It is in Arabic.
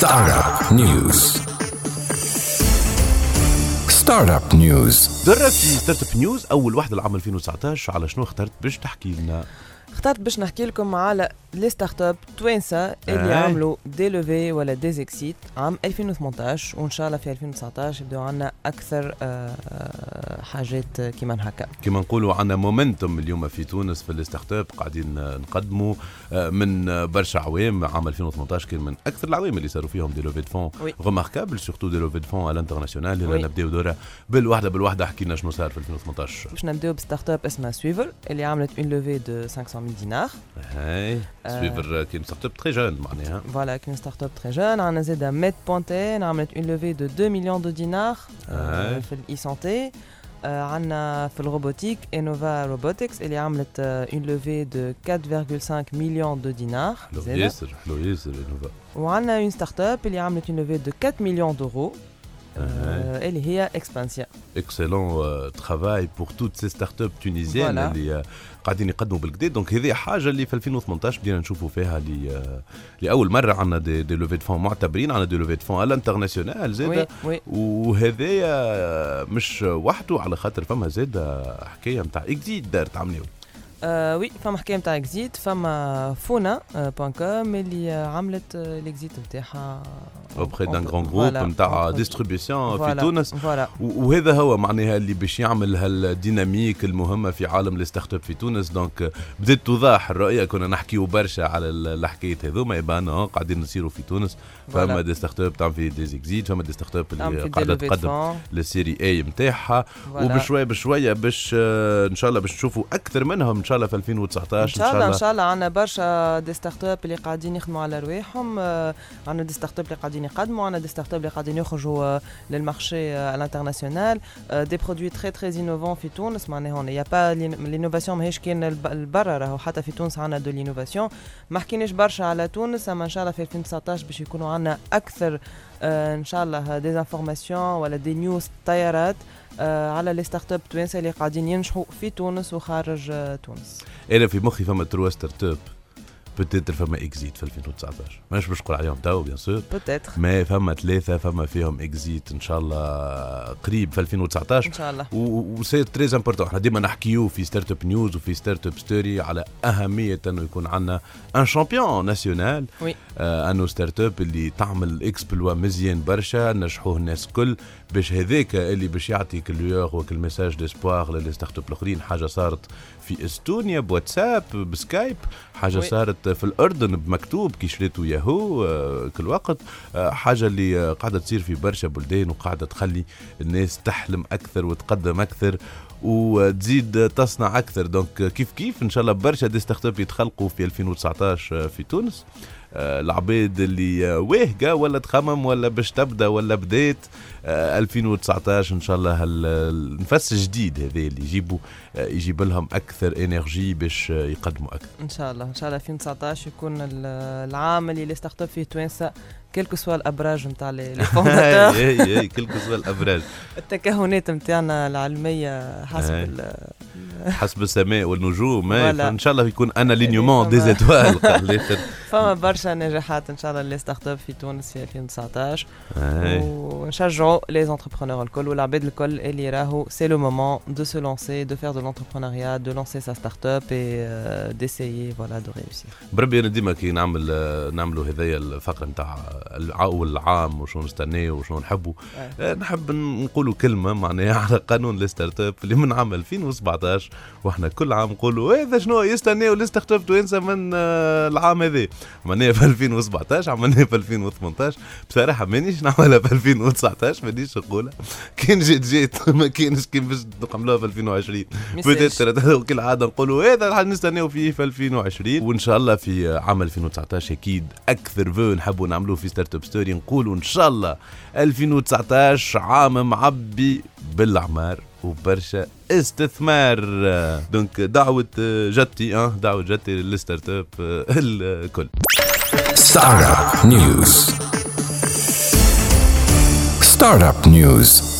Startup News. Startup News. درة في startup news أول واحدة لعام 2019 على شنو اخترت باش تحكي لنا اخترت باش نحكي لكم على les startups توانسة اللي آه. عملوا des levées ولا des exits عام 2018 وإن شاء الله في 2019 يبداو عندنا أكثر آه، آه، حاجات كيما هكا كما نقولوا عندنا momentum اليوم في تونس في ال startup قاعدين نقدموا آه، من برشا عوام عام 2018 كان من أكثر العوام اللي صاروا فيهم des levées de fonds. remarquables surtout des levées de fonds على ال international. اللي نبداو دورة بالوحده بالوحده احكي لنا شنو صار في 2018 باش نبداو ب startup اسمها Swiver اللي عملت une levée de 500 000 دينار هاي آه. Swiver كان startup très jeune معناها voilà comme startup très jeune عندنا زادا ميد بونتين عملت une levée de 2 millions de دينار آه. في ال e-santé عندنا في ال robotique Enova Robotics اللي عملت une levée de 4,5 millions de دينار حلو زادا. ياسر حلو ياسر Enova. وعندنا une startup اللي عملت une levée de 4 millions d'euros آه. اللي هي Expensya excellent travail pour toutes ces startups tunisiennes. اللي قاعدين يقدموا بالكدا donc هذه حاجة اللي في 2018 بدينا نشوفوا فيها اللي آه، لأول مرة عندنا des, des levées fonds معتبرين عندنا des levées fonds على ال international oui زاد. وهذايا مش وحده على خاطر فما زاد حكاية نتاع exit دارت عملوا آه oui فما حكايه نتاع exit فما Founa point com اللي عملت ال exit نتاعها auprès d'un grand groupe نتاع distribution في تونس voilà وهذا هو معناها اللي باش يعمل هال dynamique المهمه في عالم ال startup في تونس donc بدات توضح الرؤيه كنا نحكيو برشا على ال- الحكايات هذوما يبان قاعدين نصيروا في تونس فما des startups تعمل في des exits فما des startups اللي قاعدة تقدم لل série A نتاعها. وبشويه بشويه باش ان شاء الله باش نشوفوا أكثر منهم شاء الله في 2019 إن شاء الله إن شاء الله. عندنا برشا des startups اللي قاعدين يخدموا على رواحهم. آه، عندنا des startups اللي قاعدين يقدموا عندنا des startups اللي قاعدين يخرجوا لل marché ال international des produits très très innovants في تونس. معناها هون يا با l'innovation ماهيش الب- البرا راهو. حتى في تونس عندنا de l'innovation ما حكيناش برشا على تونس أما إن شاء الله في 2019 باش يكونوا عندنا أكثر إن شاء الله des informations ولا des news طيارات آه، على les startups توانسه اللي قاعدين ينجحوا في تونس وخارج آه، تونس. أنا في مخي فما trois startups. peut-être فما exit في 2019 مانيش باش نقول عليهم تو bien sûr peut-être ما فما ثلاثة فما فيهم exit إن شاء الله قريب في 2019 إن شاء الله. و c'est très important إحنا ديما نحكيو في startup news وفي startup story على أهمية إنه يكون عندنا ان شامبيون ناسيونال وي. آه أنه ستارت اب اللي تعمل اكسبلوا مزيان برشا نجحوه الناس الكل باش هذاك اللي باش يعطي كليور وكل ميساج ديسبوار للي ستارت اب الأخرين حاجة صارت في إستونيا بواتساب بسكايب حاجة وي. صارت في الاردن بمكتوب كي شريتو ياهو آه كل وقت. آه حاجة اللي آه، قاعدة تصير في برشا بلدان وقاعدة تخلي الناس تحلم أكثر وتقدم أكثر وتزيد تصنع أكثر. دونك كيف كيف؟ إن شاء الله برشا دي ستارت اب يتخلقوا في 2019 في تونس. العباد اللي واهقة ولا تخمم ولا باش تبدأ ولا بدات آه، 2019 إن شاء الله النفس الجديد هذا اللي يجيبوا يجيب لهم أكثر إنرجي باش يقدموا أكثر. إن شاء الله إن شاء الله 2019 يكون ال- العام اللي اب فيه توانسة. كلكو سوا الابراج نتاع لي فونداتور إي إي كل سوا الابراج التكهنات نتاعنا العلمية حسب حسب السماء والنجوم. فإن شاء الله يكون أنا لينيومون دي زيتوال الآخر فما برشا نجاحات إن شاء الله les startups في تونس في 2019 أي. ونشجعوا les entrepreneurs الكل والعباد الكل اللي راهو c'est le moment de se lancer de faire de l'entrepreneuriat de lancer sa startup et d'essayer voilà de réussir بربي أنا ديما كي نعمل نعملوا هذايا الفقره نتاع اول العام وشنو نستناو وشنو نحبوا آه، نحب نقولوا كلمة معناها على قانون ال startup اللي من عام 2017 وإحنا كل عام نقولوا هذا شنو يستناو اب توانسه من آه، العام هذا معناها في 2017 عملناها في 2018 بصراحة مانيش نعملها في 2019 مانيش نقولها. كان جيت جيت ما كانش كان باش نعملوها في 2020 بوتيتر كل عادة نقولوا هذا راح نستناو فيه في 2020 وإن شاء الله في عام 2019 أكيد أكثر فو نحبوا نعملوه في ستارت اب ستوري نقولوا إن شاء الله 2019 عام معبي بالاعمار وبرشا استثمار donc دعوة جدتي آه دعوة جدتي لل startup الكل Startup News. Startup News.